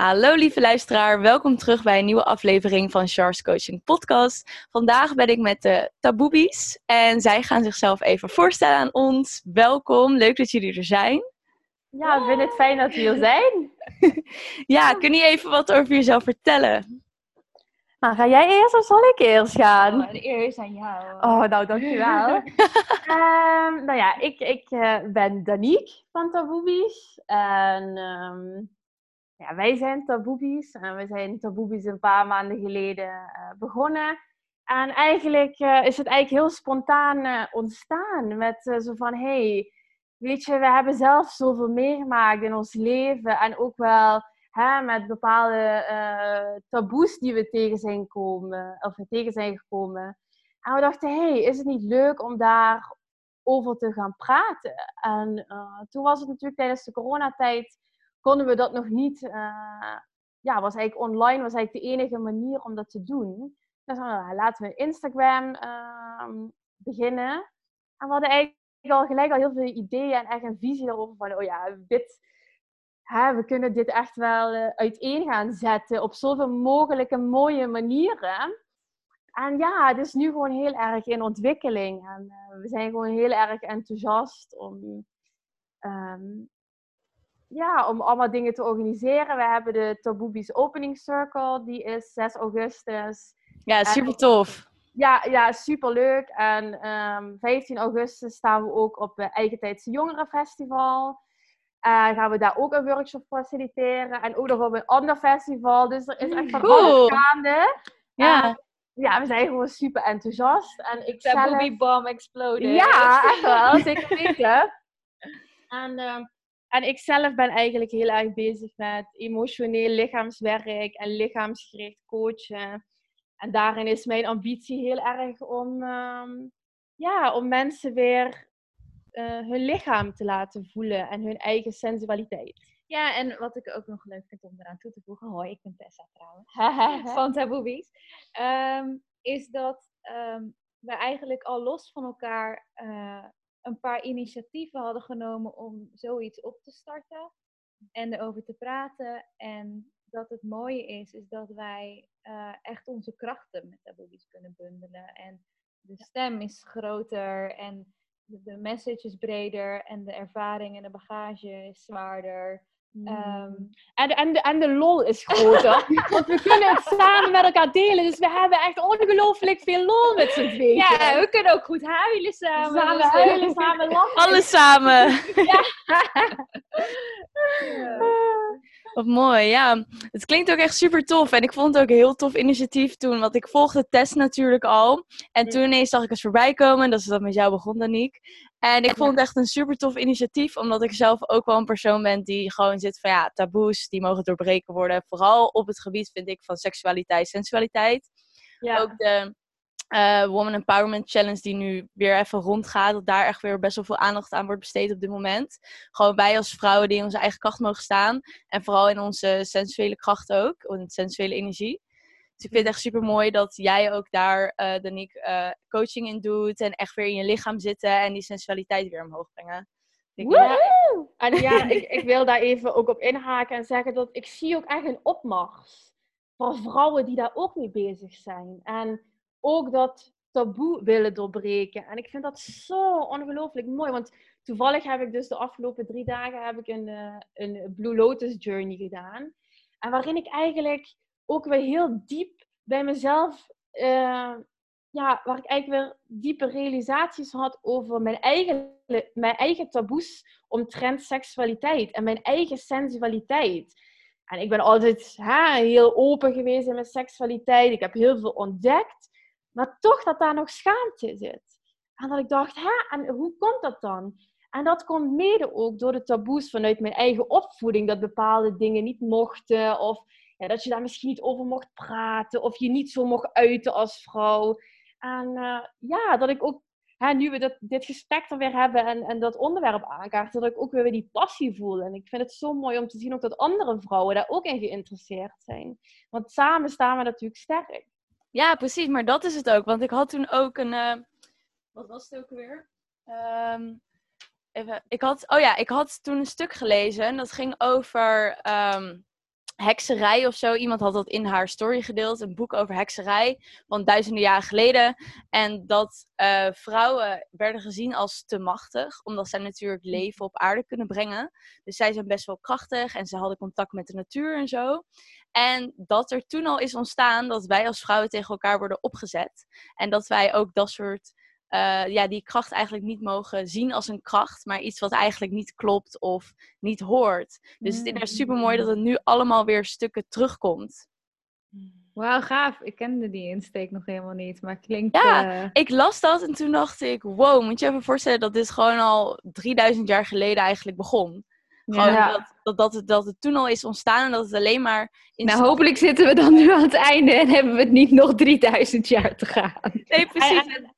Hallo lieve luisteraar, welkom terug bij een nieuwe aflevering van Charles Coaching Podcast. Vandaag ben ik met de Taboobies en zij gaan zichzelf even voorstellen aan ons. Welkom, leuk dat jullie er zijn. Ja, ik vind het fijn dat we hier zijn. ja, kun je even wat over jezelf vertellen? Nou, ga jij eerst of zal ik eerst gaan? Oh, de eer is aan jou. Oh, nou, dankjewel. um, nou ja, ik, ik uh, ben Danique van Taboobies. En um, ja, wij zijn Taboobies. En we zijn Taboobies een paar maanden geleden uh, begonnen. En eigenlijk uh, is het eigenlijk heel spontaan ontstaan. Met zo van, hey, weet je, we hebben zelf zoveel meegemaakt in ons leven. En ook wel hè, met bepaalde taboes die we tegen zijn, komen, of tegen zijn gekomen. En we dachten, hey, is het niet leuk om daar over te gaan praten? En toen was het natuurlijk tijdens de coronatijd, konden we dat nog niet. Uh, ja, was eigenlijk online, was eigenlijk de enige manier om dat te doen. Dus uh, laten we Instagram ehm, beginnen. En we hadden eigenlijk al gelijk al heel veel ideeën en echt een visie erover van, oh ja, dit, hè, we kunnen dit echt wel uh, uiteen gaan zetten op zoveel mogelijke mooie manieren. En ja, het is nu gewoon heel erg in ontwikkeling. En uh, we zijn gewoon heel erg enthousiast om, um, ja, om allemaal dingen te organiseren. We hebben de Taboobies Opening Circle, die is 6 augustus. Ja, super tof. Ja, ja, superleuk. En um, 15 augustus staan we ook op het Eigentijdse Jongerenfestival. En uh, gaan we daar ook een workshop faciliteren. En ook nog op een ander festival. Dus er is echt van Cool. alles gaande. Ja. En, ja, we zijn gewoon super enthousiast. En ik De zelf... Bomb exploded. Ja, echt wel. Zeker weten. En, ehm, en ik zelf ben eigenlijk heel erg bezig met emotioneel lichaamswerk en lichaamsgericht coachen. En daarin is mijn ambitie heel erg om, ehm, ja, om mensen weer uh, hun lichaam te laten voelen en hun eigen sensualiteit. Ja, en wat ik ook nog leuk vind om eraan toe te voegen, hoi, ik ben Tessa trouwens, van Taboobies, um, is dat um, we eigenlijk al los van elkaar uh, een paar initiatieven hadden genomen om zoiets op te starten en erover te praten. En dat het mooie is, is dat wij uh, echt onze krachten met Taboobies kunnen bundelen. En de stem is groter en de message is breder en de ervaring en de bagage is zwaarder. Um, en, en, de, en de lol is groter. want we kunnen het samen met elkaar delen. Dus we hebben echt ongelooflijk veel lol met z'n tweeën. Ja, we kunnen ook goed huilen samen. Samen huilen, samen lachen. Alles samen. Ja. ja. Wat mooi, ja. Het klinkt ook echt super tof. En ik vond het ook een heel tof initiatief toen. Want ik volgde Tess natuurlijk al. En toen ineens zag ik het voorbij komen. Dat is dat met jou begon, Danique. En ik vond het echt een super tof initiatief. Omdat ik zelf ook wel een persoon ben die gewoon zit van ja, taboes. Die mogen doorbreken worden. Vooral op het gebied, vind ik, van seksualiteit, sensualiteit. Ja. Ook de uh, Woman Empowerment Challenge die nu weer even rondgaat. Dat daar echt weer best wel veel aandacht aan wordt besteed op dit moment. Gewoon wij als vrouwen die in onze eigen kracht mogen staan. En vooral in onze sensuele kracht ook. In sensuele energie. Dus ik vind het echt super mooi dat jij ook daar, uh, Danique, uh, coaching in doet. En echt weer in je lichaam zitten en die sensualiteit weer omhoog brengen. Ja, en ja, ik, ik wil daar even ook op inhaken en zeggen dat ik zie ook echt een opmars van vrouwen die daar ook mee bezig zijn. En ook dat taboe willen doorbreken. En ik vind dat zo ongelooflijk mooi. Want toevallig heb ik dus de afgelopen drie dagen heb ik een, uh, een Blue Lotus Journey gedaan. En waarin ik eigenlijk ook weer heel diep bij mezelf, uh, ja, waar ik eigenlijk weer diepe realisaties had over mijn eigen, mijn eigen taboes omtrent seksualiteit en mijn eigen sensualiteit. En ik ben altijd heel open geweest in mijn seksualiteit. Ik heb heel veel ontdekt. Maar toch dat daar nog schaamte zit. En dat ik dacht, hè, en hoe komt dat dan? En dat komt mede ook door de taboes vanuit mijn eigen opvoeding. Dat bepaalde dingen niet mochten. Of dat je daar misschien niet over mocht praten. Of je niet zo mocht uiten als vrouw. En uh, ja, dat ik ook, hè, nu we dit gesprek er weer hebben en, en dat onderwerp aankaarten, dat ik ook weer die passie voel. En ik vind het zo mooi om te zien ook dat andere vrouwen daar ook in geïnteresseerd zijn. Want samen staan we natuurlijk sterk. Ja, precies. Maar dat is het ook. Want ik had toen ook een... Uh, wat was het ook weer? Um, even, ik had, oh ja, ik had toen een stuk gelezen. Dat ging over... Um, hekserij of zo. Iemand had dat in haar story gedeeld. Een boek over hekserij van duizenden jaren geleden. En dat uh, vrouwen werden gezien als te machtig. Omdat zij natuurlijk leven op aarde kunnen brengen. Dus zij zijn best wel krachtig. En ze hadden contact met de natuur en zo. En dat er toen al is ontstaan dat wij als vrouwen tegen elkaar worden opgezet. En dat wij ook dat soort uh, ja, die kracht eigenlijk niet mogen zien als een kracht, maar iets wat eigenlijk niet klopt of niet hoort. Dus het is mm. super mooi dat het nu allemaal weer stukken terugkomt. Wauw, gaaf. Ik kende die insteek nog helemaal niet, maar klinkt... Ja, uh... ik las dat en toen dacht ik, wow, moet je even voorstellen dat dit gewoon al 3000 jaar geleden eigenlijk begon. Gewoon ja. dat, dat, dat, het, dat het toen al is ontstaan en dat het alleen maar... In nou, hopelijk zitten we dan nu aan het einde en hebben we het niet nog 3000 jaar te gaan. Nee, precies. En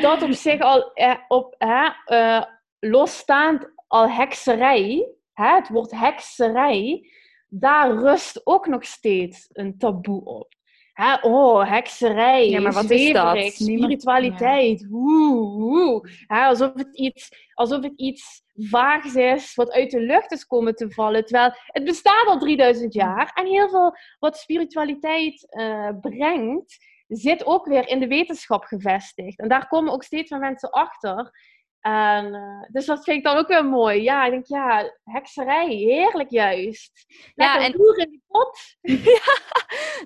dat op zich al eh, op, eh, losstaand al hekserij, hè, het woord hekserij, daar rust ook nog steeds een taboe op. Hè, oh, hekserij, ja, maar wat is dat? spiritualiteit, woe, Hè, alsof, het iets, alsof het iets vaags is, wat uit de lucht is komen te vallen. Terwijl het bestaat al 3000 jaar en heel veel wat spiritualiteit uh, brengt, zit ook weer in de wetenschap gevestigd. En daar komen ook steeds meer mensen achter. En, uh, dus dat vind ik dan ook weer mooi. Ja, ik denk, ja, hekserij, heerlijk juist. Lekker ja, en roer in die pot. ja,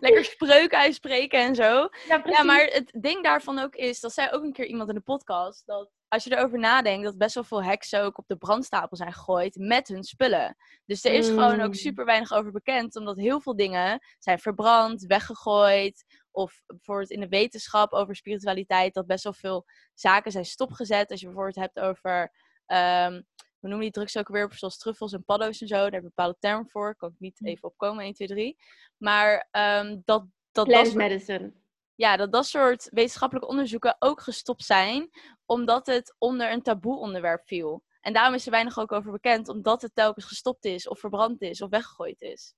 lekker spreuken uitspreken en zo. Ja, ja, maar het ding daarvan ook is, dat zei ook een keer iemand in de podcast, dat als je erover nadenkt, dat best wel veel heksen ook op de brandstapel zijn gegooid met hun spullen. Dus er is gewoon ook mm. super weinig over bekend, omdat heel veel dingen zijn verbrand, weggegooid. Of bijvoorbeeld in de wetenschap over spiritualiteit, dat best wel veel zaken zijn stopgezet. Als je bijvoorbeeld hebt over, um, we noemen die drugs ook weer, zoals truffels en paddo's en zo. Daar heb je een bepaalde term voor, kan ik niet mm. even opkomen, 1, 2, 3. Maar um, dat... dat Plant medicine ja, dat dat soort wetenschappelijke onderzoeken ook gestopt zijn, omdat het onder een taboe onderwerp viel. En daarom is er weinig ook over bekend, omdat het telkens gestopt is, of verbrand is, of weggegooid is.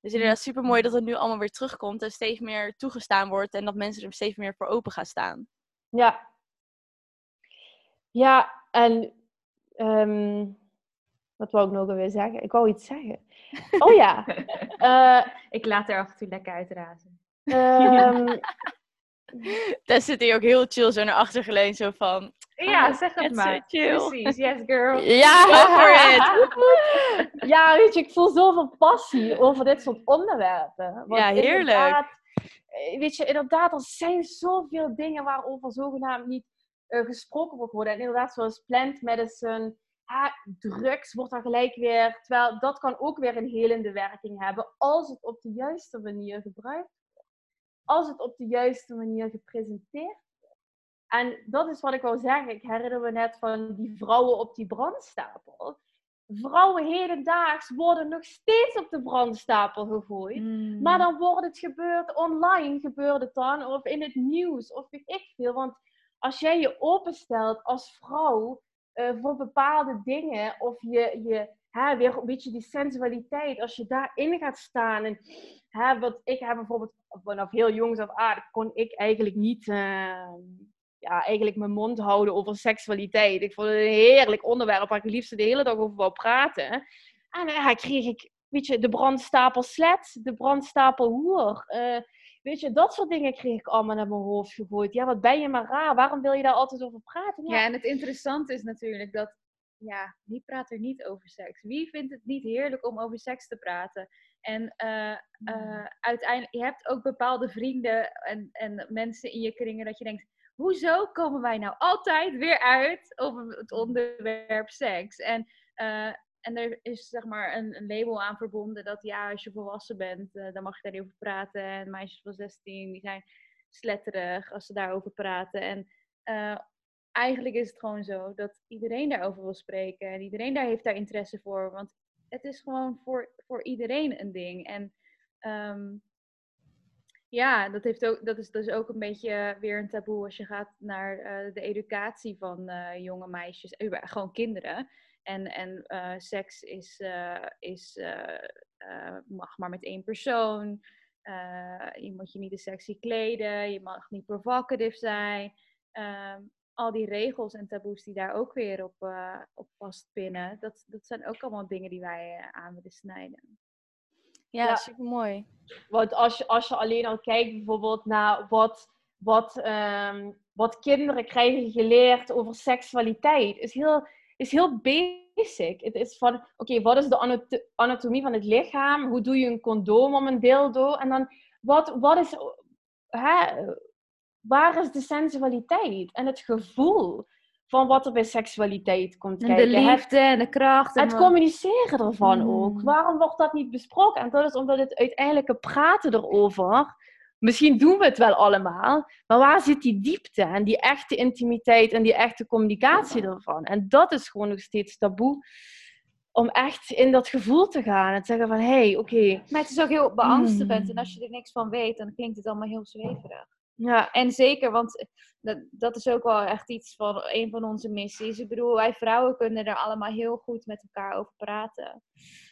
Dus inderdaad super mooi dat het nu allemaal weer terugkomt en steeds meer toegestaan wordt en dat mensen er steeds meer voor open gaan staan. Ja. Ja, en um, wat wou ik nog weer zeggen? Ik wou iets zeggen. Oh ja. uh, ik laat er af en toe lekker uitrazen. Um, Daar zit hij ook heel chill zo naar achter geleund, zo van... Ja, ah, zeg het maar. Precies, yes girl. Ja, go for it. ja, weet je, ik voel zoveel passie over dit soort onderwerpen. Want ja, heerlijk. Eh, weet je, inderdaad, er zijn zoveel dingen waarover zogenaamd niet uh, gesproken wordt worden. En inderdaad, zoals plant medicine, ah, drugs wordt dan gelijk weer... Terwijl dat kan ook weer een helende werking hebben, als het op de juiste manier gebruikt als het op de juiste manier gepresenteerd wordt. En dat is wat ik wou zeggen. Ik herinner me net van die vrouwen op die brandstapel. Vrouwen hedendaags worden nog steeds op de brandstapel gegooid. Hmm. Maar dan wordt het gebeurd online, gebeurt het dan, of in het nieuws, of weet ik veel. Want als jij je openstelt als vrouw uh, voor bepaalde dingen, of je, je hè, weer een beetje die sensualiteit, als je daarin gaat staan. En hè, wat ik heb bijvoorbeeld vanaf heel jongs af aan, kon ik eigenlijk niet uh, ja, eigenlijk mijn mond houden over seksualiteit. Ik vond het een heerlijk onderwerp waar ik het liefst de hele dag over wou praten. En uh, ja, kreeg ik, weet je, de brandstapel slet, de brandstapel hoer. Uh, weet je, dat soort dingen kreeg ik allemaal naar mijn hoofd gegooid. Ja, wat ben je maar raar? Waarom wil je daar altijd over praten? Ja, ja en het interessante is natuurlijk dat ja, wie praat er niet over seks? Wie vindt het niet heerlijk om over seks te praten? En uh, uh, uiteindelijk, je hebt ook bepaalde vrienden en, en mensen in je kringen dat je denkt, hoezo komen wij nou altijd weer uit over het onderwerp seks? En, uh, en er is zeg maar een, een, label aan verbonden dat ja, als je volwassen bent, dan mag je daar niet over praten. En meisjes van 16, die zijn sletterig als ze daarover praten. En eigenlijk is het gewoon zo dat iedereen daarover wil spreken. En iedereen daar heeft daar interesse voor. Want het is gewoon voor, voor iedereen een ding. En um, ja, dat, heeft ook, dat is dus ook een beetje weer een taboe als je gaat naar uh, de educatie van uh, jonge meisjes, gewoon kinderen. En, en seks is, is, mag maar met één persoon. je moet je niet te sexy kleden, je mag niet provocative zijn. Um, al die regels en taboes die daar ook weer op, op vastpinnen, dat, dat zijn ook allemaal dingen die wij aan willen snijden. Ja, Ja. super mooi. Want als je, als je alleen al kijkt bijvoorbeeld naar wat, wat, ehm, wat kinderen krijgen geleerd over seksualiteit, is heel, is heel basic. Het is van, oké, wat is de anato- anatomie van het lichaam? Hoe doe je een condoom om een dildo? En dan, wat, wat is, hè, waar is de sensualiteit en het gevoel van wat er bij seksualiteit komt En de kijken? Liefde en de kracht. En het wat- communiceren ervan Mm. ook. Waarom wordt dat niet besproken? En dat is omdat het uiteindelijke praten erover. Misschien doen we het wel allemaal, maar waar zit die diepte en die echte intimiteit en die echte communicatie ervan? En dat is gewoon nog steeds taboe om echt in dat gevoel te gaan en te zeggen van hé, hey, oké, Maar het is ook heel beangstigend. Mm. En als je er niks van weet, dan klinkt het allemaal heel zweverig. Ja, En zeker, want dat, dat is ook wel echt iets van een van onze missies. Ik bedoel, wij vrouwen kunnen er allemaal heel goed met elkaar over praten.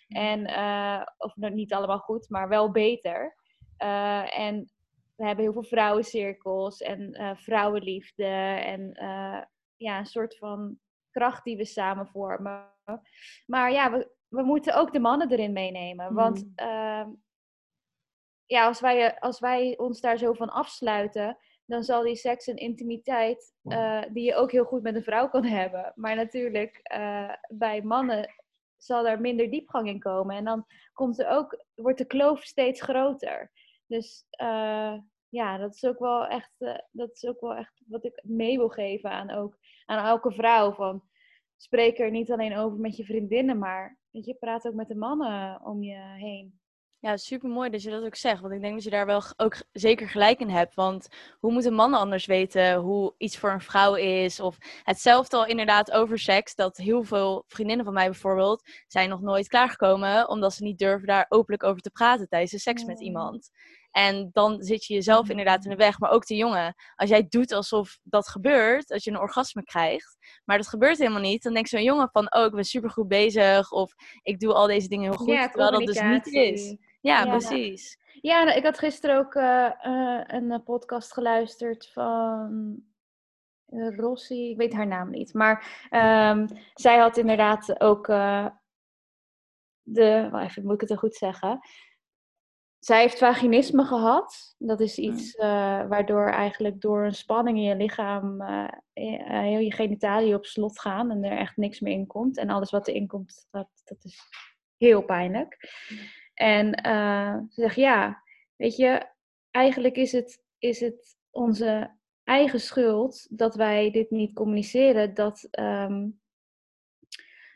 En, eh, of nou, niet allemaal goed, maar wel beter. Eh, en we hebben heel veel vrouwencirkels en eh, vrouwenliefde. En eh, ja, een soort van kracht die we samen vormen. Maar ja, we, we moeten ook de mannen erin meenemen. Want Mm. Ja, als wij, als wij ons daar zo van afsluiten, dan zal die seks en intimiteit, eh, die je ook heel goed met een vrouw kan hebben. Maar natuurlijk, eh, bij mannen zal er minder diepgang in komen. En dan komt er ook, wordt de kloof steeds groter. Dus eh, ja, dat is ook wel echt, eh, dat is ook wel echt wat ik mee wil geven aan, ook, aan elke vrouw. Van, spreek er niet alleen over met je vriendinnen, maar weet je, praat ook met de mannen om je heen. Ja, super mooi dat je dat ook zegt. Want ik denk dat je daar wel ook zeker gelijk in hebt. Want hoe moeten mannen anders weten hoe iets voor een vrouw is? Of hetzelfde al inderdaad over seks. Dat heel veel vriendinnen van mij bijvoorbeeld zijn nog nooit klaargekomen. Omdat ze niet durven daar openlijk over te praten tijdens de seks met Mm. iemand. En dan zit je jezelf inderdaad in de weg. Maar ook de jongen. Als jij doet alsof dat gebeurt, als je een orgasme krijgt. Maar dat gebeurt helemaal niet. Dan denkt zo'n jongen van, oh ik ben super goed bezig. Of ik doe al deze dingen heel goed. Ja, terwijl dat dus niet is. Ja, Ja. precies. Ja, nou, ik had gisteren ook eh, eh, een eh, podcast geluisterd van Rossi, ik weet haar naam niet. Maar ehm, zij had inderdaad ook de, wacht even, moet ik het er goed zeggen? Zij heeft vaginisme gehad. Dat is iets waardoor eigenlijk door een spanning in je lichaam heel je genitaliën op slot gaan en er echt niks meer in komt. En alles wat erin komt, dat, dat is heel pijnlijk. En eh, ze zegt ja, weet je, eigenlijk is het, is het onze eigen schuld dat wij dit niet communiceren. Dat, ehm,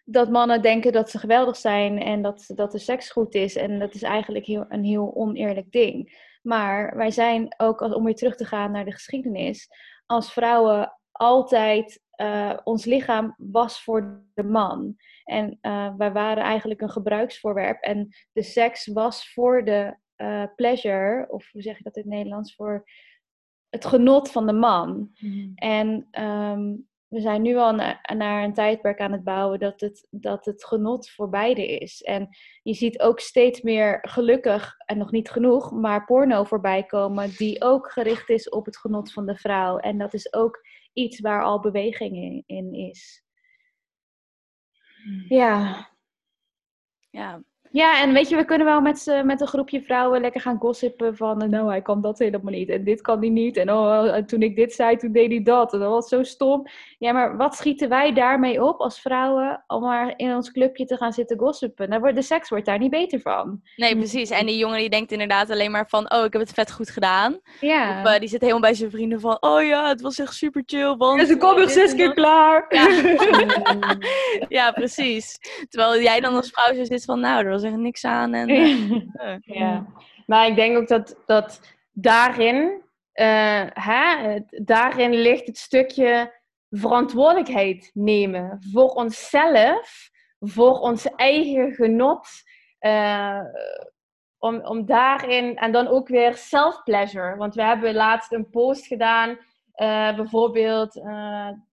dat mannen denken dat ze geweldig zijn en dat, dat de seks goed is. En dat is eigenlijk heel, een heel oneerlijk ding. Maar wij zijn ook, om weer terug te gaan naar de geschiedenis, als vrouwen altijd, eh, ons lichaam was voor de man. En eh, wij waren eigenlijk een gebruiksvoorwerp. En de seks was voor de eh, pleasure, of hoe zeg je dat in het Nederlands, voor het genot van de man. En ehm, we zijn nu al na- naar een tijdperk aan het bouwen dat het, dat het genot voor beide is. En je ziet ook steeds meer gelukkig, en nog niet genoeg, maar porno voorbij komen die ook gericht is op het genot van de vrouw. En dat is ook iets waar al beweging in, in is. Ja. Ja, Ja, en weet je, we kunnen wel met, met een groepje vrouwen lekker gaan gossipen van... Nou, hij kan dat helemaal niet en dit kan hij niet. En oh, en toen ik dit zei, toen deed hij dat. En dat was zo stom. Ja, maar wat schieten wij daarmee op als vrouwen... om maar in ons clubje te gaan zitten gossipen? Daar wordt, de seks wordt daar niet beter van. nee, precies. En die jongen die denkt inderdaad alleen maar van, oh, ik heb het vet goed gedaan. Ja. Of eh, die zit helemaal bij zijn vrienden van, oh ja, het was echt super chill, want... en ze komt eh, nog zes keer klaar. Ja. ja, precies. Terwijl jij dan als vrouw zo zit van, nou, er was echt niks aan. En, eh, eh. Ja, maar ik denk ook dat, dat daarin, eh, hè, daarin ligt het stukje verantwoordelijkheid nemen voor onszelf, voor ons eigen genot. om, om daarin, en dan ook weer self-pleasure. Want we hebben laatst een post gedaan, bijvoorbeeld,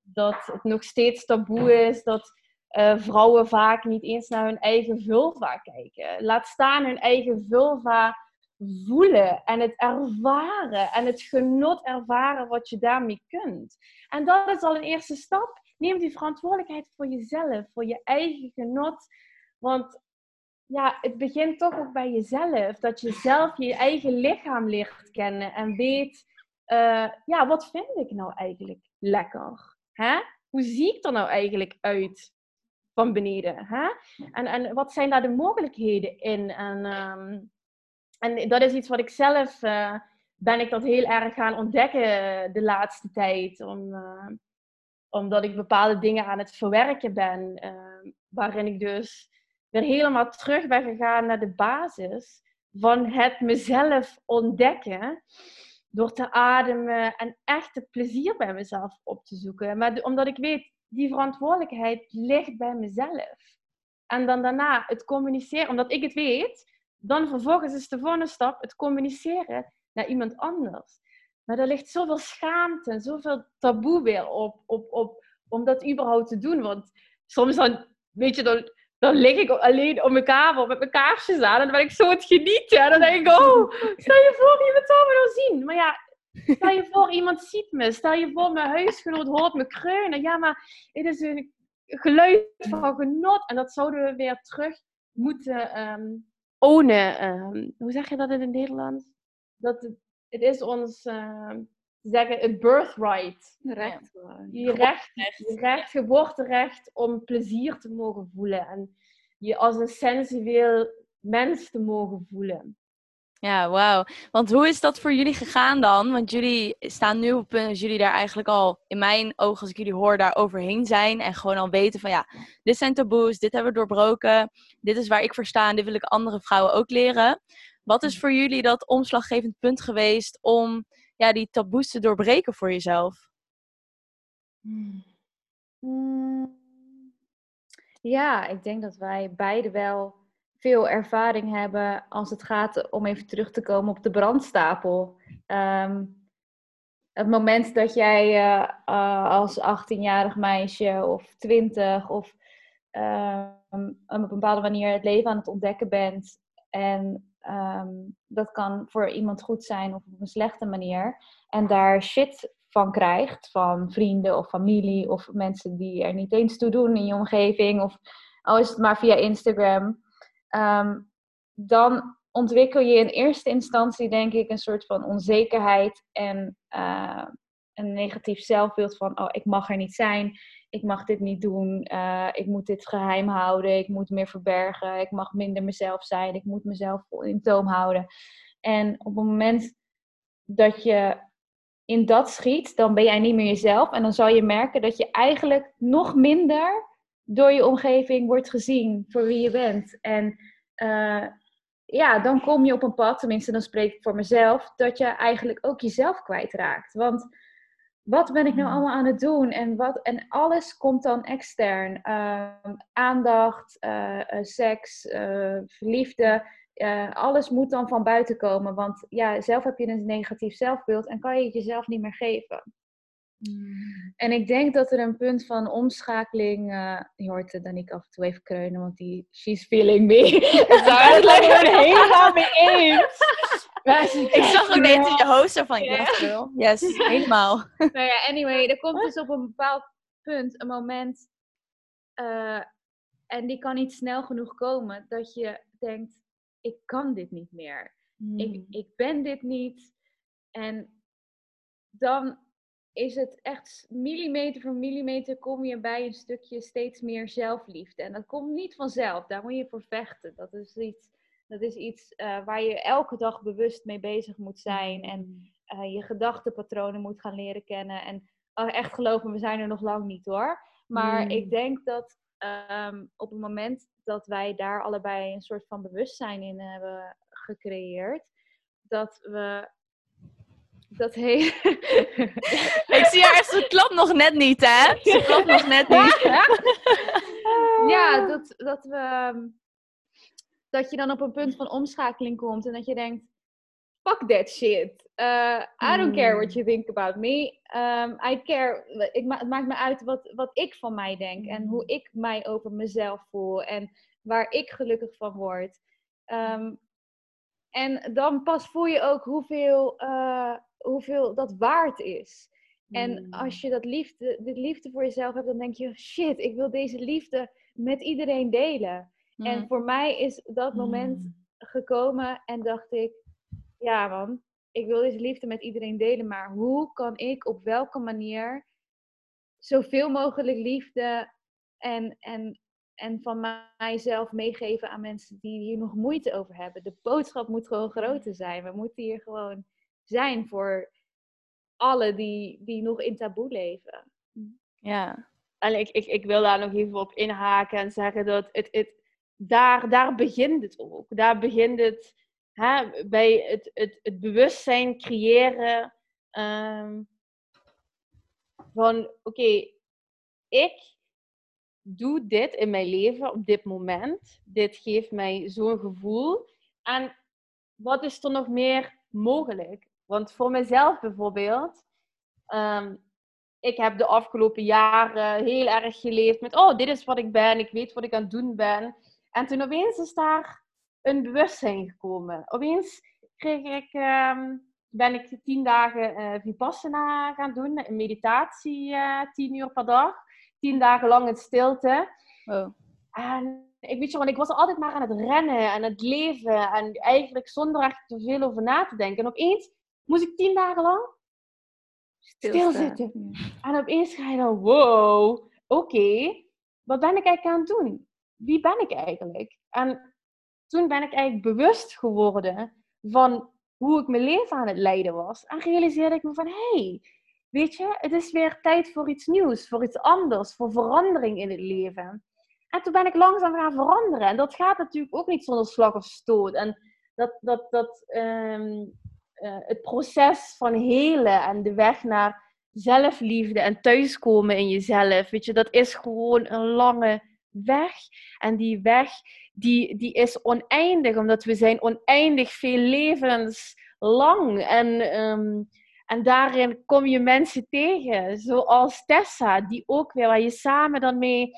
dat het nog steeds taboe is dat eh, vrouwen vaak niet eens naar hun eigen vulva kijken. Laat staan hun eigen vulva voelen en het ervaren en het genot ervaren wat je daarmee kunt. En dat is al een eerste stap. Neem die verantwoordelijkheid voor jezelf, voor je eigen genot. Want ja, het begint toch ook bij jezelf. Dat je zelf je eigen lichaam leert kennen en weet, uh, ja, wat vind ik nou eigenlijk lekker? Hè? Hoe zie ik er nou eigenlijk uit van beneden? Hè? En, en wat zijn daar de mogelijkheden in? En, um, en dat is iets wat ik zelf, uh, ben ik dat heel erg gaan ontdekken de laatste tijd. Om, uh, omdat ik bepaalde dingen aan het verwerken ben. Uh, waarin ik dus weer helemaal terug ben gegaan naar de basis van het mezelf ontdekken. Door te ademen en echt het plezier bij mezelf op te zoeken. Maar omdat ik weet, die verantwoordelijkheid ligt bij mezelf. En dan daarna het communiceren, omdat ik het weet, dan vervolgens is de volgende stap het communiceren naar iemand anders. Maar er ligt zoveel schaamte en zoveel taboe weer op, op, op om dat überhaupt te doen. Want soms dan, weet je, dan, dan lig ik alleen op mijn kamer met mijn aan en dan ben ik zo het genieten. En dan denk ik, oh, stel je voor, iemand zou me nou zien. Maar ja, stel je voor, iemand ziet me. Stel je voor, mijn huisgenoot hoort me kreunen. Ja, maar het is een geluid van genot. En dat zouden we weer terug moeten um, ownen. Um, hoe zeg je dat in het Nederlands? Dat het, het is ons... Um, zeggen het birthright. Recht. Je recht, je recht, geboorterecht om plezier te mogen voelen. En je als een sensueel mens te mogen voelen. Ja, wauw. Want hoe is dat voor jullie gegaan dan? Want jullie staan nu op punt dat jullie daar eigenlijk al, in mijn ogen, als ik jullie hoor, daar overheen zijn. En gewoon al weten van ja, dit zijn taboes, dit hebben we doorbroken. Dit is waar ik voor sta en dit wil ik andere vrouwen ook leren. Wat is voor jullie dat omslaggevend punt geweest om ja, die taboes te doorbreken voor jezelf? Hmm. Ja, ik denk dat wij beide wel veel ervaring hebben als het gaat om even terug te komen op de brandstapel. Um, het moment dat jij uh, als 18-jarig meisje of 20 of um, op een bepaalde manier het leven aan het ontdekken bent en Um, dat kan voor iemand goed zijn of op een slechte manier. En daar shit van krijgt, van vrienden of familie of mensen die er niet eens toe doen in je omgeving, of al is het maar via Instagram, um, dan ontwikkel je in eerste instantie, denk ik, een soort van onzekerheid en uh, een negatief zelfbeeld van, oh, ik mag er niet zijn. Ik mag dit niet doen, uh, ik moet dit geheim houden, ik moet meer verbergen, ik mag minder mezelf zijn, ik moet mezelf in toom houden. En op het moment dat je in dat schiet, dan ben jij niet meer jezelf. En dan zal je merken dat je eigenlijk nog minder door je omgeving wordt gezien voor wie je bent. En uh, ja, dan kom je op een pad, tenminste dan spreek ik voor mezelf, dat je eigenlijk ook jezelf kwijtraakt. Want wat ben ik nou mm. allemaal aan het doen? En, wat, en alles komt dan extern. Ehm, aandacht, uh, seks, uh, verliefde. alles moet dan van buiten komen. Want ja, zelf heb je een negatief zelfbeeld en kan je het jezelf niet meer geven. Mm. En ik denk dat er een punt van omschakeling. Uh, je hoort uh, Danique af en toe even kreunen, want die she's feeling me. Daar is het helemaal mee eens. ik zag ook net in je hoofd zo van, yes, yes, helemaal. nou ja, anyway, er komt dus op een bepaald punt een moment, uh, en die kan niet snel genoeg komen, dat je denkt, ik kan dit niet meer. Ik, hmm. ik ben dit niet. En dan is het echt millimeter voor millimeter kom je bij een stukje steeds meer zelfliefde. En dat komt niet vanzelf, daar moet je voor vechten. Dat is iets dat is iets uh, waar je elke dag bewust mee bezig moet zijn. En uh, je gedachtenpatronen moet gaan leren kennen. En oh, echt geloven, we zijn er nog lang niet hoor. Maar mm. ik denk dat um, op het moment dat wij daar allebei een soort van bewustzijn in hebben gecreëerd, dat we dat heel. ik zie haar echt, ze klopt nog net niet, hè? Ze klopt nog net niet. ja, dat, dat we ehm, dat je dan op een punt van omschakeling komt en dat je denkt, fuck that shit. Uh, I don't care what you think about me. Um, I care, ik ma het maakt me uit wat, wat ik van mij denk en hoe ik mij over mezelf voel en waar ik gelukkig van word. Um, en dan pas voel je ook hoeveel, uh, hoeveel dat waard is. En als je dat liefde, dit liefde voor jezelf hebt, dan denk je: shit, ik wil deze liefde met iedereen delen. En voor mij is dat moment Mm. gekomen en dacht ik, ja man, ik wil deze liefde met iedereen delen, maar hoe kan ik op welke manier zoveel mogelijk liefde en, en, en van mijzelf meegeven aan mensen die hier nog moeite over hebben. De boodschap moet gewoon groter zijn. We moeten hier gewoon zijn voor alle die, die nog in taboe leven. Ja. En ik, ik, ik wil daar nog even op inhaken en zeggen dat het, het, daar, daar begint het ook. Daar begint het hè, bij het, het, het bewustzijn creëren ehm, van oké, ik doe dit in mijn leven op dit moment. Dit geeft mij zo'n gevoel. En wat is er nog meer mogelijk? Want voor mezelf bijvoorbeeld, ehm, ik heb de afgelopen jaren heel erg geleefd met, oh, dit is wat ik ben, ik weet wat ik aan het doen ben. En toen opeens is daar een bewustzijn gekomen. Opeens kreeg ik, ehm, ben ik tien dagen eh, Vipassana gaan doen, een meditatie, eh, tien uur per dag. Tien dagen lang in stilte. Oh. En ik weet je, want ik was altijd maar aan het rennen en het leven. En eigenlijk zonder echt te veel over na te denken. En opeens moest ik tien dagen lang stilzitten. En opeens ga je dan, wow, oké, wat ben ik eigenlijk aan het doen? Wie ben ik eigenlijk? En toen ben ik eigenlijk bewust geworden van hoe ik mijn leven aan het leiden was. En realiseerde ik me van, hé, hey, weet je, het is weer tijd voor iets nieuws, voor iets anders, voor verandering in het leven. En toen ben ik langzaam gaan veranderen. En dat gaat natuurlijk ook niet zonder slag of stoot. En dat, dat, dat ehm, eh, het proces van helen en de weg naar zelfliefde en thuiskomen in jezelf, weet je, dat is gewoon een lange weg. En die weg, die, die is oneindig, omdat we zijn oneindig veel levens lang. En, ehm, en daarin kom je mensen tegen, zoals Tessa, die ook weer, waar je samen dan mee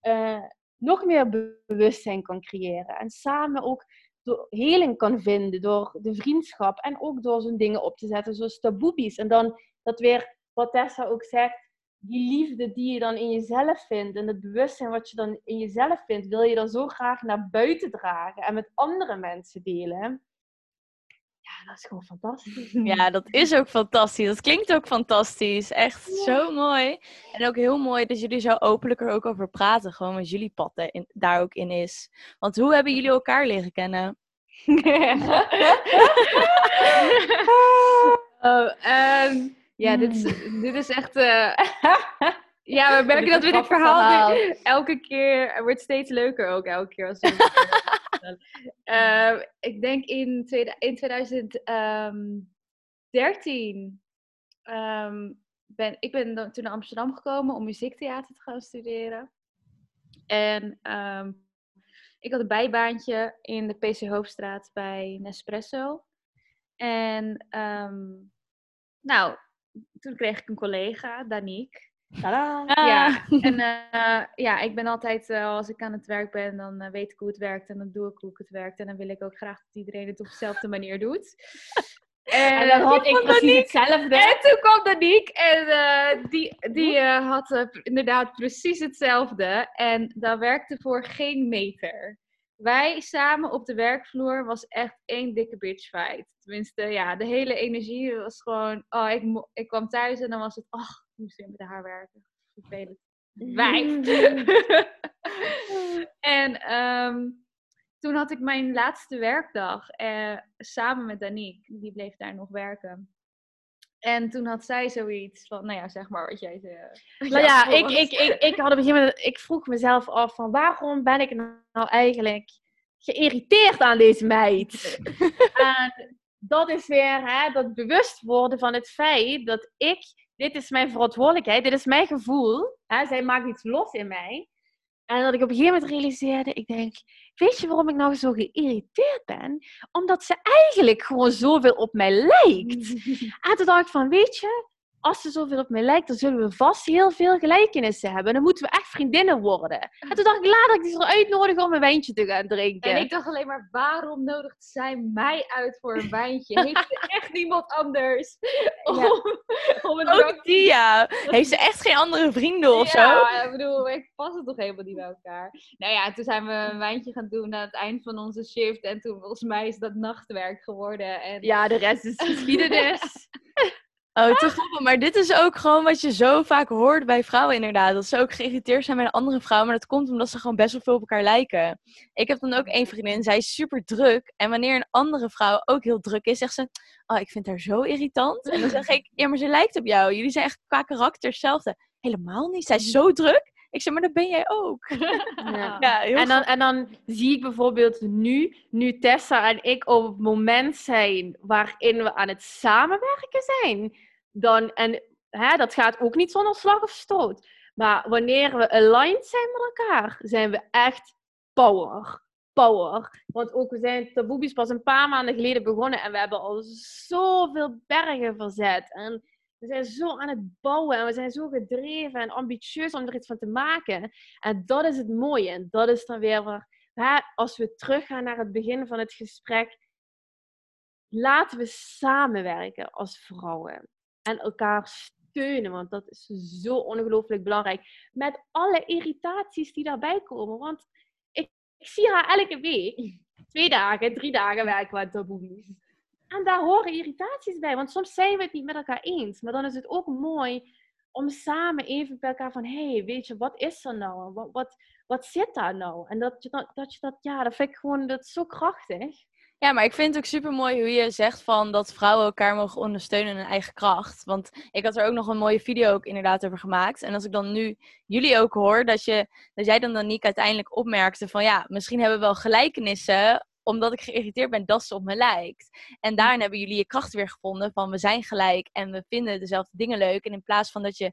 eh, nog meer be- bewustzijn kan creëren. En samen ook door heling kan vinden door de vriendschap en ook door zo'n dingen op te zetten zoals taboebies. En dan dat weer, wat Tessa ook zegt, die liefde die je dan in jezelf vindt en het bewustzijn wat je dan in jezelf vindt, wil je dan zo graag naar buiten dragen en met andere mensen delen. Ja, dat is gewoon fantastisch. Ja, dat is ook fantastisch. Dat klinkt ook fantastisch. Echt zo mooi. En ook heel mooi dat jullie zo openlijk er ook over praten. Gewoon wat jullie pad in- daar ook in is. Want hoe hebben jullie elkaar leren kennen? Oh, ehm, ja, dit is, dit is echt. eh, ja, we merken dat we dit verhaal, verhaal. elke keer het wordt steeds leuker ook elke keer als we Ehm, ik denk in, tweede, in 2013 ehm, ben ik ben toen naar Amsterdam gekomen om muziektheater te gaan studeren. En ehm, ik had een bijbaantje in de PC Hoofdstraat bij Nespresso. En ehm, nou, toen kreeg ik een collega, Danique. Tadaa. Ja, en eh, ja, ik ben altijd, eh, als ik aan het werk ben, dan eh, weet ik hoe het werkt en dan doe ik hoe ik het werkt. En dan wil ik ook graag dat iedereen het op dezelfde manier doet. En dan had ik precies hetzelfde. En toen kwam Danique en eh, die, die eh, had inderdaad precies hetzelfde. En dat werkte voor geen meter. Wij samen op de werkvloer was echt één dikke bitch fight. Tenminste, ja, de hele energie was gewoon... Oh, ik, ik kwam thuis en dan was het... Ach, moest weer met haar werken. Vervelend. Wijf. en ehm, toen had ik mijn laatste werkdag eh, samen met Danique. Die bleef daar nog werken. En toen had zij zoiets van, nou ja, zeg maar wat jij zei. wat Nou ja, ik, ik, ik, ik, had op een gegeven moment, ik vroeg mezelf af van waarom ben ik nou eigenlijk geïrriteerd aan deze meid? en dat is weer hè, dat bewust worden van het feit dat ik, dit is mijn verantwoordelijkheid, dit is mijn gevoel. Hè, zij maakt iets los in mij. En dat ik op een gegeven moment realiseerde, ik denk, weet je waarom ik nou zo geïrriteerd ben? Omdat ze eigenlijk gewoon zoveel op mij lijkt. En toen dacht ik van, weet je, als ze zoveel op mij lijkt, dan zullen we vast heel veel gelijkenissen hebben. Dan moeten we echt vriendinnen worden. En toen dacht ik later dat ik die zo uitnodigen om een wijntje te gaan drinken. En ik dacht alleen maar, waarom nodigt zij mij uit voor een wijntje? Heeft ze echt niemand anders? Om, om een Ook die, ja. Heeft ze echt geen andere vrienden of ja, zo? Ja, ik bedoel, ik pas het toch helemaal niet bij elkaar. Nou ja, toen zijn we een wijntje gaan doen aan het eind van onze shift. En toen, volgens mij, is dat nachtwerk geworden. En... Ja, de rest is geschiedenis. Oh, te grappig. Maar dit is ook gewoon wat je zo vaak hoort bij vrouwen inderdaad. Dat ze ook geïrriteerd zijn bij een andere vrouw. Maar dat komt omdat ze gewoon best wel veel op elkaar lijken. Ik heb dan ook één vriendin. Zij is super druk. En wanneer een andere vrouw ook heel druk is, zegt ze... Oh, ik vind haar zo irritant. En dan zeg ik... Ja, maar ze lijkt op jou. Jullie zijn echt qua karakter hetzelfde. Helemaal niet. Zij is zo druk. Ik zeg, maar dat ben jij ook. Ja. ja heel en, dan, en dan zie ik bijvoorbeeld nu, nu Tessa en ik op het moment zijn waarin we aan het samenwerken zijn. Dan, en hè, dat gaat ook niet zonder slag of stoot. Maar wanneer we aligned zijn met elkaar, zijn we echt power. Power. Want ook we zijn Taboebies pas een paar maanden geleden begonnen en we hebben al zoveel bergen verzet. En we zijn zo aan het bouwen en we zijn zo gedreven en ambitieus om er iets van te maken. En dat is het mooie. En dat is dan weer waar, als we teruggaan naar het begin van het gesprek. Laten we samenwerken als vrouwen en elkaar steunen, want dat is zo ongelooflijk belangrijk. Met alle irritaties die daarbij komen. Want ik, zie haar elke week, twee dagen, drie dagen werken we aan. En daar horen irritaties bij, want soms zijn we het niet met elkaar eens. Maar dan is het ook mooi om samen even bij elkaar van, hé, hey, weet je, wat is er nou? Wat, wat, wat zit daar nou? En dat je dat, dat je dat, ja, dat vind ik gewoon, dat zo krachtig. Ja, maar ik vind het ook super mooi hoe je zegt van dat vrouwen elkaar mogen ondersteunen in hun eigen kracht. Want ik had er ook nog een mooie video ook inderdaad over gemaakt. En als ik dan nu jullie ook hoor, dat, je, dat jij dan Danique uiteindelijk opmerkte van ja, misschien hebben we wel gelijkenissen omdat ik geïrriteerd ben dat ze op me lijkt. En hm. daarin hebben jullie je kracht weer gevonden van we zijn gelijk en we vinden dezelfde dingen leuk. En in plaats van dat je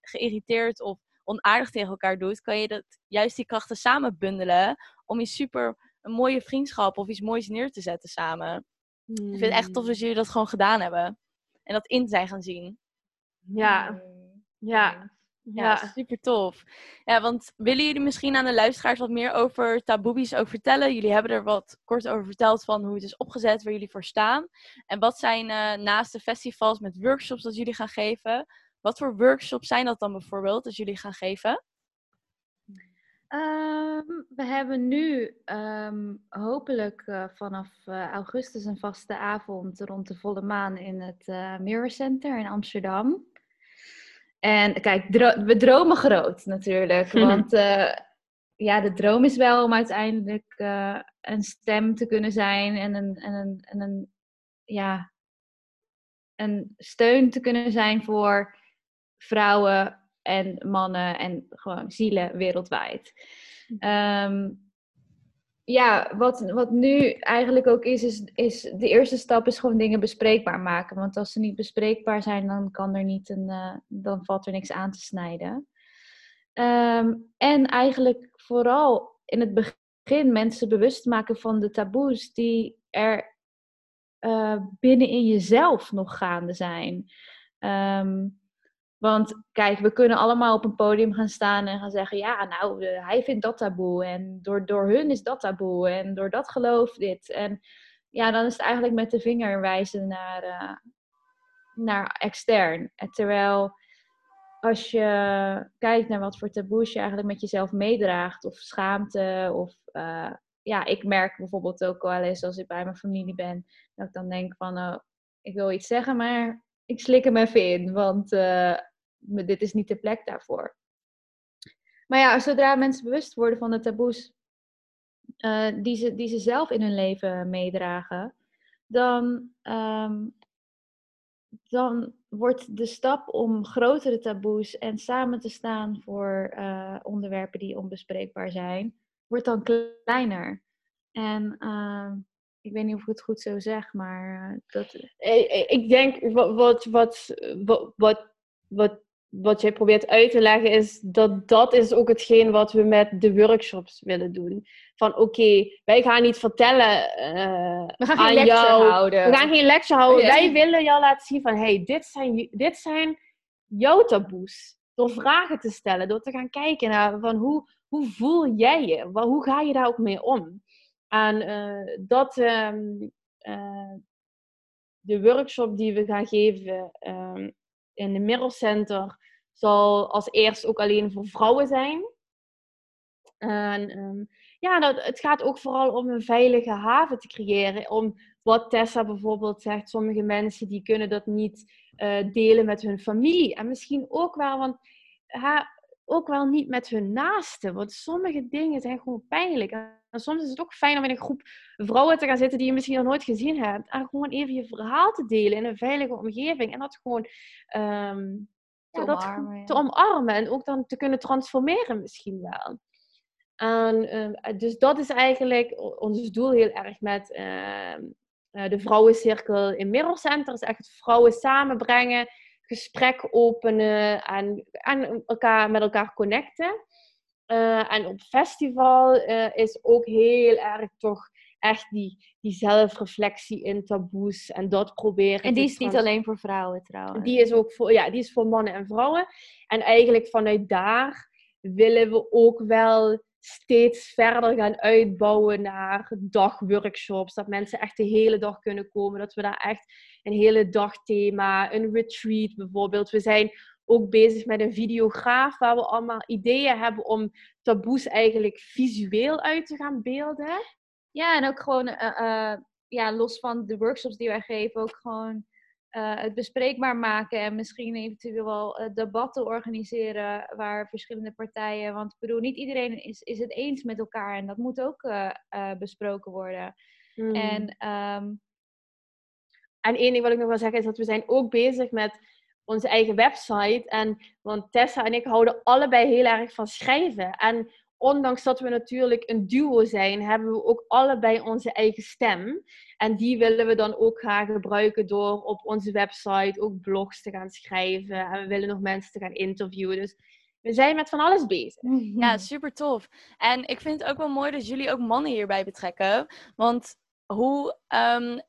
geïrriteerd of onaardig tegen elkaar doet, kan je dat, juist die krachten samen bundelen om je super een mooie vriendschap of iets moois neer te zetten samen. Ik vind het echt tof dat hm. jullie dat gewoon gedaan hebben. En dat in zijn gaan zien. Ja, ja. Ja, super tof. Ja, want willen jullie misschien aan de luisteraars wat meer over taboebies ook vertellen? Jullie hebben er wat kort over verteld van hoe het is opgezet, waar jullie voor staan. En wat zijn uh, naast de festivals met workshops dat jullie gaan geven? Wat voor workshops zijn dat dan bijvoorbeeld dat jullie gaan geven? Ehm, we hebben nu um, hopelijk uh, vanaf uh, augustus een vaste avond rond de volle maan in het Mirror Center in Amsterdam. En kijk, we dromen groot natuurlijk. Want uh, ja, de droom is wel om uiteindelijk uh, een stem te kunnen zijn en een, en een, en een, ja, een steun te kunnen zijn voor vrouwen en mannen en gewoon zielen wereldwijd. Um, ja, wat, wat nu eigenlijk ook is, is, is de eerste stap is gewoon dingen bespreekbaar maken. Want als ze niet bespreekbaar zijn, dan kan er niet een, uh, dan valt er niks aan te snijden. Um, en eigenlijk vooral in het begin mensen bewust maken van de taboes die er uh, binnen in jezelf nog gaande zijn. Um, want kijk, we kunnen allemaal op een podium gaan staan en gaan zeggen: ja, nou, hij vindt dat taboe. En door, door hun is dat taboe. En door dat geloof dit. En ja, dan is het eigenlijk met de vinger wijzen naar, uh, naar extern. terwijl als je kijkt naar wat voor taboes je eigenlijk met jezelf meedraagt, of schaamte, of uh, ja, ik merk bijvoorbeeld ook wel eens als ik bij mijn familie ben, dat ik dan denk van, uh, ik wil iets zeggen, maar ik slik hem even in, want uh, dit is niet de plek daarvoor. Maar ja, zodra mensen bewust worden van de taboes uh, die, ze, die ze zelf in hun leven meedragen, dan, um, dan wordt de stap om grotere taboes en samen te staan voor uh, onderwerpen die onbespreekbaar zijn, wordt dan kleiner. En uh, ik weet niet of ik het goed zo zeg, maar dat. Ik denk wat, wat, wat, wat, wat wat jij probeert uit te leggen is dat dat is ook hetgeen wat we met de workshops willen doen. Van oké, wij gaan niet vertellen uh, we gaan geen lecture jou, houden. We gaan geen lecture houden. Wij willen jou laten zien van hey, dit zijn, dit zijn jouw taboes. Door vragen te stellen, door te gaan kijken naar van hoe, hoe voel jij je? Hoe ga je daar ook mee om? En uh, dat um, uh, de workshop die we gaan geven um, in de Mirror Center zal als eerst ook alleen voor vrouwen zijn. En um, ja, dat, het gaat ook vooral om een veilige haven te creëren. Om wat Tessa bijvoorbeeld zegt, sommige mensen die kunnen dat niet uh, delen met hun familie. En misschien ook wel, want ha, ook wel niet met hun naasten. Want sommige dingen zijn gewoon pijnlijk. En soms is het ook fijn om in een groep vrouwen te gaan zitten die je misschien nog nooit gezien hebt. En gewoon even je verhaal te delen in een veilige omgeving. En dat gewoon um, te, ja, omarmen, te omarmen. En ook dan te kunnen transformeren misschien wel. En, uh, dus dat is eigenlijk ons doel heel erg met uh, de vrouwencirkel in Mirror Center. Is echt vrouwen samenbrengen, gesprek openen en, en elkaar, met elkaar connecten. Uh, en op festival is ook heel erg toch echt die, die zelfreflectie in taboes en dat proberen. En die is niet alleen voor vrouwen trouwens. Die is ook voor, ja, die is voor mannen en vrouwen. En eigenlijk vanuit daar willen we ook wel steeds verder gaan uitbouwen naar dagworkshops. Dat mensen echt de hele dag kunnen komen. Dat we daar echt een hele dagthema, een retreat bijvoorbeeld. We zijn ook bezig met een videograaf waar we allemaal ideeën hebben om taboes eigenlijk visueel uit te gaan beelden. Ja, en ook gewoon uh, uh, ja, los van de workshops die wij geven, ook gewoon uh, het bespreekbaar maken en misschien eventueel wel uh, debatten organiseren waar verschillende partijen, want ik bedoel, niet iedereen is, is het eens met elkaar en dat moet ook uh, besproken worden. Hmm. En, um... en één ding wat ik nog wil zeggen is dat we zijn ook bezig met onze eigen website. En, want Tessa en ik houden allebei heel erg van schrijven. En ondanks dat we natuurlijk een duo zijn, hebben we ook allebei onze eigen stem. En die willen we dan ook gaan gebruiken door op onze website ook blogs te gaan schrijven. En we willen nog mensen te gaan interviewen. Dus we zijn met van alles bezig. Ja, super tof. En ik vind het ook wel mooi dat jullie ook mannen hierbij betrekken. Want hoe. Um,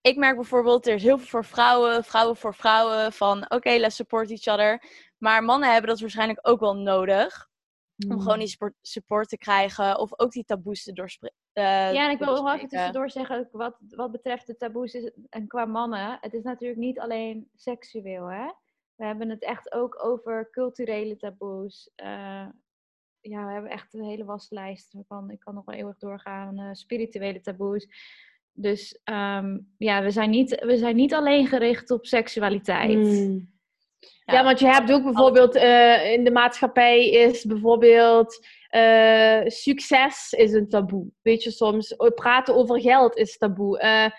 ik merk bijvoorbeeld, er is heel veel voor vrouwen, vrouwen voor vrouwen. Van oké, let's support each other. Maar mannen hebben dat waarschijnlijk ook wel nodig. Om Hmm. gewoon die support, support te krijgen. Of ook die taboes te doorspreken. ja, en ik wil wel even tussendoor zeggen, wat, wat betreft de taboes is, en qua mannen, het is natuurlijk niet alleen seksueel, hè. We hebben het echt ook over culturele taboes. Uh, ja, we hebben echt een hele waslijst. Ik kan, ik kan nog wel eeuwig doorgaan. Uh, spirituele taboes. Dus um, ja, we zijn, niet, we zijn niet alleen gericht op seksualiteit. Hmm. Ja, want je hebt ook bijvoorbeeld uh, in de maatschappij is bijvoorbeeld uh, succes is een taboe. Weet je, soms praten over geld is taboe.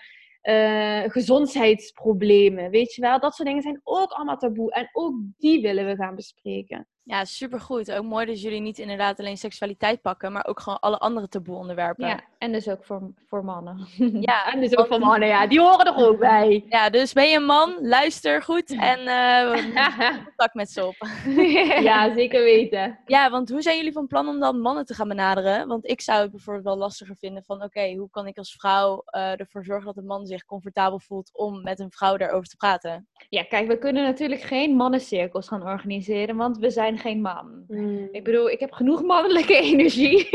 Gezondheidsproblemen, weet je wel. Dat soort dingen zijn ook allemaal taboe. En ook die willen we gaan bespreken. Ja, supergoed. Ook mooi dat jullie niet inderdaad alleen seksualiteit pakken, maar ook gewoon alle andere taboe onderwerpen. Ja, en dus ook voor, voor mannen. Ja, en dus ook voor mannen, ja. Die horen er ook bij. Ja, dus ben je een man, luister goed en uh, contact met ze op. ja, zeker weten. Ja, want hoe zijn jullie van plan om dan mannen te gaan benaderen? Want ik zou het bijvoorbeeld wel lastiger vinden van, oké, okay, hoe kan ik als vrouw uh, ervoor zorgen dat een man zich comfortabel voelt om met een vrouw daarover te praten? Ja, kijk, we kunnen natuurlijk geen mannencirkels gaan organiseren, want we zijn geen man. Mm. Ik bedoel, ik heb genoeg mannelijke energie,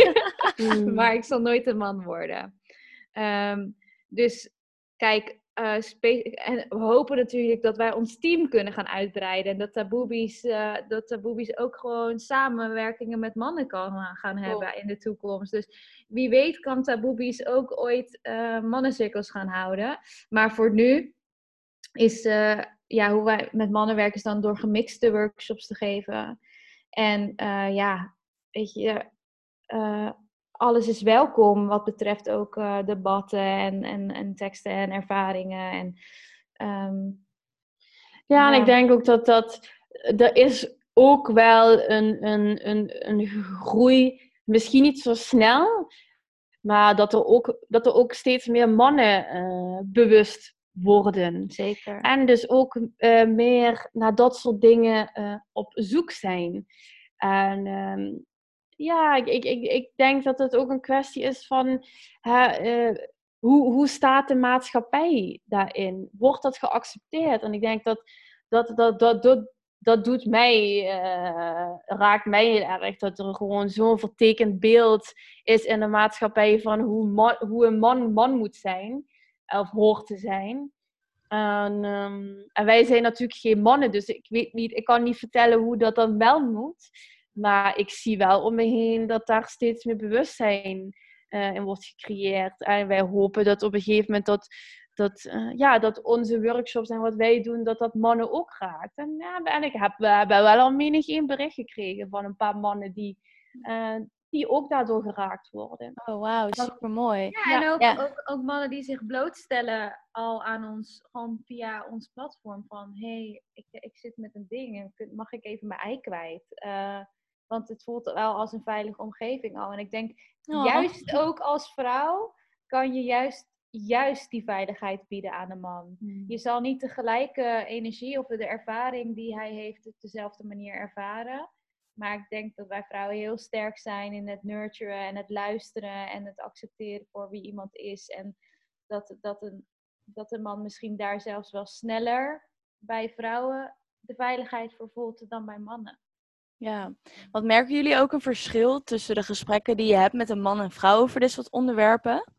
mm. maar ik zal nooit een man worden. Um, dus kijk, uh, en we hopen natuurlijk dat wij ons team kunnen gaan uitbreiden. En dat Taboebies, uh, dat Taboebies ook gewoon samenwerkingen met mannen kan gaan hebben oh. in de toekomst. Dus wie weet kan Taboebies ook ooit uh, mannencirkels gaan houden. Maar voor nu is ja, hoe wij met mannen werken is dan door gemixte workshops te geven. En uh, ja, weet je, uh, alles is welkom wat betreft ook uh, debatten en, en, en teksten en ervaringen. En, um, ja, ja, en ik denk ook dat dat, er is ook wel een, een, een, een groei, misschien niet zo snel, maar dat er ook, dat er ook steeds meer mannen bewust worden. Zeker. En dus ook eh, meer naar dat soort dingen eh, op zoek zijn. En ehm, ja, ik, ik, ik, denk dat het ook een kwestie is van hè, eh, hoe, hoe staat de maatschappij daarin? Wordt dat geaccepteerd? En ik denk dat dat, dat, dat, dat, dat doet mij, raakt mij heel erg. Dat er gewoon zo'n vertekend beeld is in de maatschappij van hoe, man, hoe een man man moet zijn. Of hoort te zijn. En, ehm, en wij zijn natuurlijk geen mannen, dus ik weet niet, ik kan niet vertellen hoe dat dan wel moet. Maar ik zie wel om me heen dat daar steeds meer bewustzijn uh, in wordt gecreëerd. En wij hopen dat op een gegeven moment dat, dat, uh, ja, dat onze workshops en wat wij doen, dat dat mannen ook raakt. En, ja, ik heb, we hebben wel al menig één bericht gekregen van een paar mannen die, uh, die ook daardoor geraakt worden. Oh, wauw, super mooi. Ja, en ook, ja. Ook, ook, mannen die zich blootstellen al aan ons, gewoon via ons platform. Van hé, hey, ik, ik zit met een ding en mag ik even mijn ei kwijt? Uh, want het voelt wel als een veilige omgeving al. En ik denk, oh. juist ook als vrouw kan je juist, juist die veiligheid bieden aan een man. Hmm. Je zal niet de gelijke energie of de ervaring die hij heeft op dezelfde manier ervaren. Maar ik denk dat wij vrouwen heel sterk zijn in het nurturen en het luisteren en het accepteren voor wie iemand is. En dat, dat, een, dat een man misschien daar zelfs wel sneller bij vrouwen de veiligheid voor voelt dan bij mannen. Ja, wat merken jullie ook een verschil tussen de gesprekken die je hebt met een man en vrouw over dit soort onderwerpen?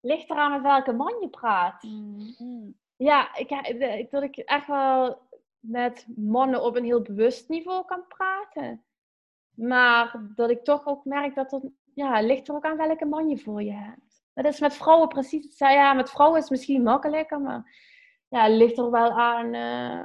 Ligt eraan met welke man je praat. Mm. Ja, ik, dat ik echt wel met mannen op een heel bewust niveau kan praten. Maar dat ik toch ook merk dat het, ja, ligt er ook aan welke man je voor je hebt. Dat is met vrouwen precies Ja, met vrouwen is het misschien makkelijker, maar ja, ligt er wel aan uh,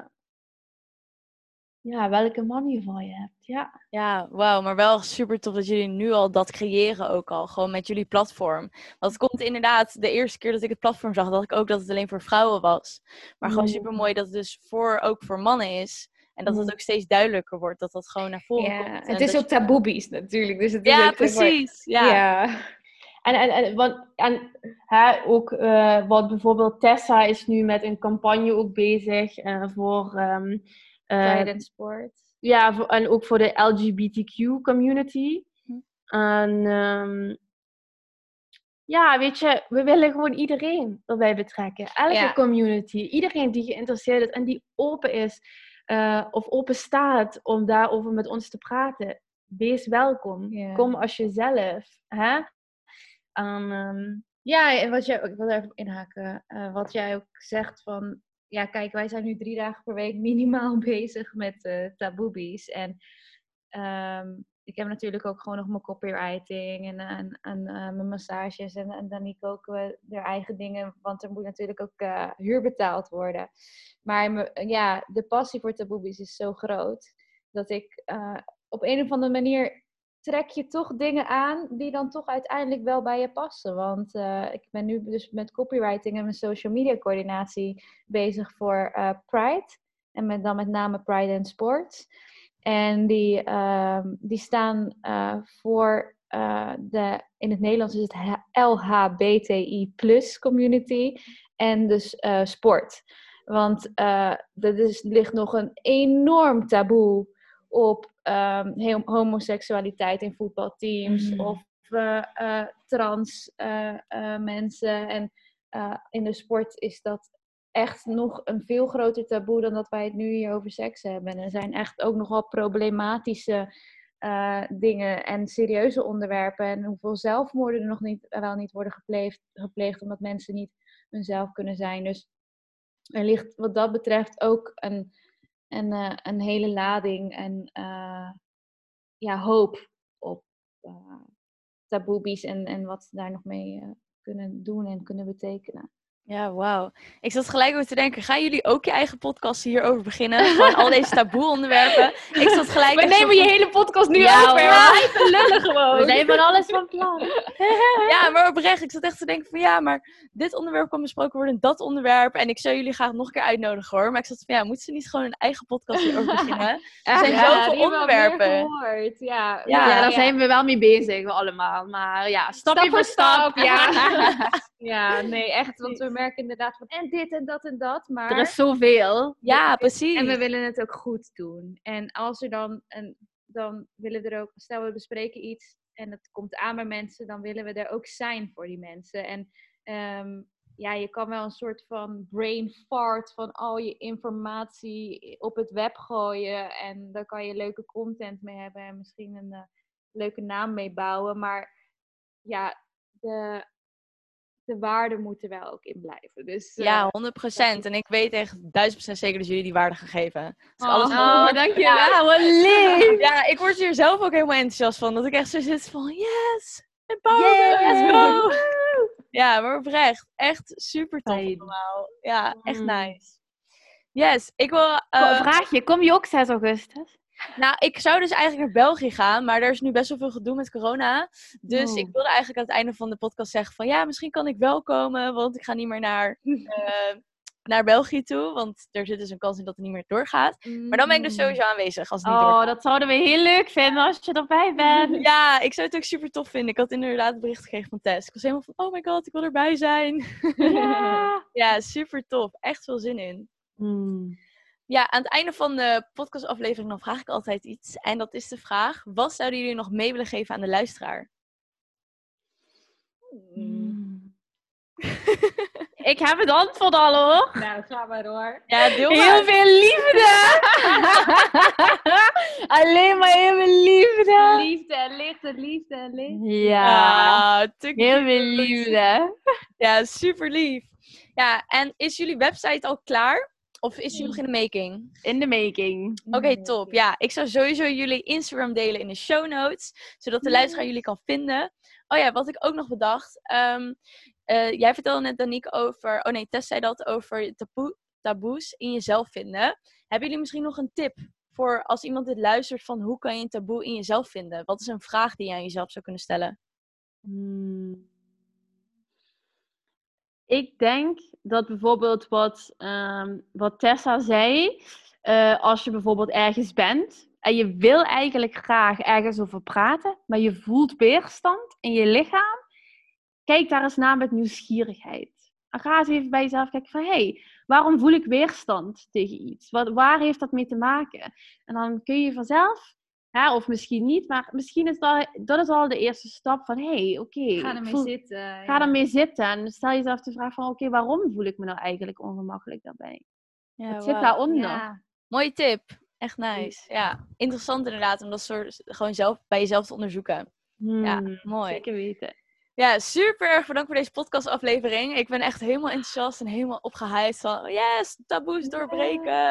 ja, welke man je voor je hebt. Ja, ja wauw. Maar wel super tof dat jullie nu al dat creëren ook al. Gewoon met jullie platform. Want het komt inderdaad, de eerste keer dat ik het platform zag, dacht ik ook dat het alleen voor vrouwen was. Maar gewoon mm. super mooi dat het dus voor, ook voor mannen is. En dat het mm. ook steeds duidelijker wordt dat dat gewoon naar voren ja, komt. Het is ook taboebies natuurlijk. Dus het is ja, precies. Ja. ja. En, en, en, want, en hè, ook uh, wat bijvoorbeeld Tessa is nu met een campagne ook bezig uh, voor... Um, uh, sport. Ja, voor, en ook voor de LGBTQ community. Hm. En um, ja, weet je, we willen gewoon iedereen erbij betrekken. Elke ja. community. Iedereen die geïnteresseerd is en die open is uh, of open staat om daarover met ons te praten. Wees welkom. Yeah. Kom als jezelf. Hè? En, um... Ja, en wat jij, ik wil even inhaken. Uh, wat jij ook zegt van ja, kijk, wij zijn nu drie dagen per week minimaal bezig met uh, taboebies. En um, ik heb natuurlijk ook gewoon nog mijn copywriting en, uh, mijn massages. En, en ook uh, haar eigen dingen, want er moet natuurlijk ook uh, huur betaald worden. Maar ja, de passie voor taboebies is zo groot dat ik op een of andere manier trek je toch dingen aan die dan toch uiteindelijk wel bij je passen. Want uh, ik ben nu dus met copywriting en mijn social media coördinatie bezig voor uh, Pride. En met, dan met name Pride and Sports. En die, uh, die staan uh, voor de, in het Nederlands is het LHBTI plus community. En dus sport. Want er is, ligt nog een enorm taboe op um, homoseksualiteit in voetbalteams mm. of uh, uh, trans uh, mensen. En in de sport is dat echt nog een veel groter taboe dan dat wij het nu hier over seks hebben. En er zijn echt ook nogal problematische dingen en serieuze onderwerpen. En hoeveel zelfmoorden er nog niet, wel niet worden gepleegd, gepleegd omdat mensen niet hunzelf kunnen zijn. Dus er ligt wat dat betreft ook een en uh, een hele lading en uh, ja, hoop op uh, taboebies en, en wat ze daar nog mee kunnen doen en kunnen betekenen. Ja, wauw. Ik zat gelijk over te denken, gaan jullie ook je eigen podcast hierover beginnen? Gewoon al deze taboe onderwerpen. Ik zat gelijk... We nemen je hele podcast nu ja, over. Ja, lullen gewoon. We van alles van plan. ja, maar oprecht, ik zat echt te denken van ja, maar dit onderwerp kan besproken worden en dat onderwerp. En ik zou jullie graag nog een keer uitnodigen hoor. Maar ik zat van ja, moeten ze niet gewoon een eigen podcast hierover beginnen? Er zijn ja, zoveel onderwerpen. Ja, ja, ja, daar zijn we wel mee bezig, we allemaal. Maar ja, stapje voor stap. Ja. ja, nee, echt. Want we merken inderdaad van en dit en dat en dat. Maar Er is zoveel. Ja, precies. En we willen het ook goed doen. En als er dan, een, dan willen we er ook, stel we bespreken iets en het komt aan bij mensen, dan willen we er ook zijn voor die mensen. En ehm, ja, je kan wel een soort van brain fart van al je informatie op het web gooien. En daar kan je leuke content mee hebben en misschien een eh, leuke naam mee bouwen. Maar ja, de, de waarden moeten wel ook in blijven. Dus, eh, Ja, 100%. En ik weet echt 1000% zeker dat jullie die waarde gaan geven. Dus alles wat- Oh, dankjewel. Ja. Wat lief. Ja, ik word hier zelf ook helemaal enthousiast van. Dat ik echt zo zit van, yes, empowerment, let's go. Ja, maar oprecht. Echt super tof Fijn. allemaal. Ja, echt Mm. nice. Yes, ik wil... Ko- eh, Vraagje, kom je ook 6 augustus? Nou, ik zou dus eigenlijk naar België gaan, maar er is nu best wel veel gedoe met corona. Dus Oh. ik wilde eigenlijk aan het einde van de podcast zeggen van, ja, misschien kan ik wel komen, want ik ga niet meer naar, eh, naar België toe. Want er zit dus een kans in dat het niet meer doorgaat. Maar dan ben ik dus sowieso aanwezig als het niet Oh, doorgaat. dat zouden we heel leuk vinden als je erbij bent. Ja, ik zou het ook super tof vinden. Ik had inderdaad een bericht gekregen van Tess. Ik was helemaal van, oh my god, ik wil erbij zijn. Ja. ja, super tof. Echt veel zin in. Hmm. Ja, aan het einde van de podcastaflevering dan vraag ik altijd iets. En dat is de vraag, wat zouden jullie nog mee willen geven aan de luisteraar? Hmm. Ik heb het antwoord al hoor. Nou, ga maar door. Ja, deel Heel veel liefde. Alleen maar heel veel liefde. Liefde en liefde, liefde en liefde. Ja. Ah, Heel veel cute. liefde. Ja, super lief. Ja, en is jullie website al klaar? Of is die nog in de making? In de making. Oké, top. Ja, ik zou sowieso jullie Instagram delen in de show notes, zodat de luisteraar jullie kan vinden. Oh ja, wat ik ook nog bedacht. ehm, eh, jij vertelde net, Danique, over... Oh nee, Tess zei dat over taboe, taboes in jezelf vinden. Hebben jullie misschien nog een tip voor als iemand dit luistert van hoe kan je een taboe in jezelf vinden? Wat is een vraag die je aan jezelf zou kunnen stellen? Hmm. Ik denk dat bijvoorbeeld wat, ehm, wat Tessa zei, eh, als je bijvoorbeeld ergens bent en je wil eigenlijk graag ergens over praten, maar je voelt weerstand in je lichaam, kijk daar eens naar met nieuwsgierigheid. En ga eens even bij jezelf kijken van, hé, hey, waarom voel ik weerstand tegen iets? Wat, waar heeft dat mee te maken? En dan kun je vanzelf, ja, of misschien niet, maar misschien is dat, dat is al de eerste stap van, hé, hey, oké. Ga ermee voel- zitten. Ga ja. ermee zitten en stel jezelf de vraag van, oké, waarom voel ik me nou eigenlijk ongemakkelijk daarbij? Ja, Wat zit daaronder? Ja. Mooie tip. Echt nice. Ja, interessant inderdaad om dat soort gewoon zelf bij jezelf te onderzoeken. Ja, Hmm, mooi. Zeker weten. Ja, super erg bedankt voor deze podcastaflevering. Ik ben echt helemaal enthousiast en helemaal opgehyped van yes, taboes doorbreken.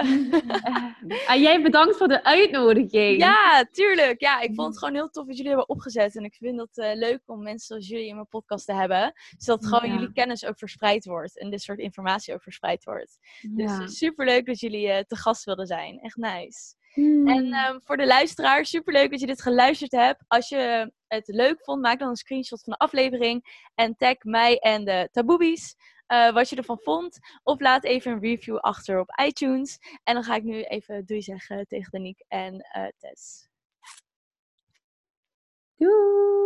En jij bedankt voor de uitnodiging. Ja, tuurlijk. Ja, ik vond het gewoon heel tof dat jullie hebben opgezet. En ik vind het eh, leuk om mensen zoals jullie in mijn podcast te hebben. Zodat gewoon Ja. jullie kennis ook verspreid wordt. En dit soort informatie ook verspreid wordt. Ja. Dus super leuk dat jullie eh, te gast wilden zijn. Echt nice. Hmm. En ehm, voor de luisteraar, superleuk dat je dit geluisterd hebt. Als je het leuk vond, maak dan een screenshot van de aflevering. En tag mij en de taboebies. eh, wat je ervan vond. Of laat even een review achter op iTunes. En dan ga ik nu even doei zeggen tegen Danique en eh Tess. Doei.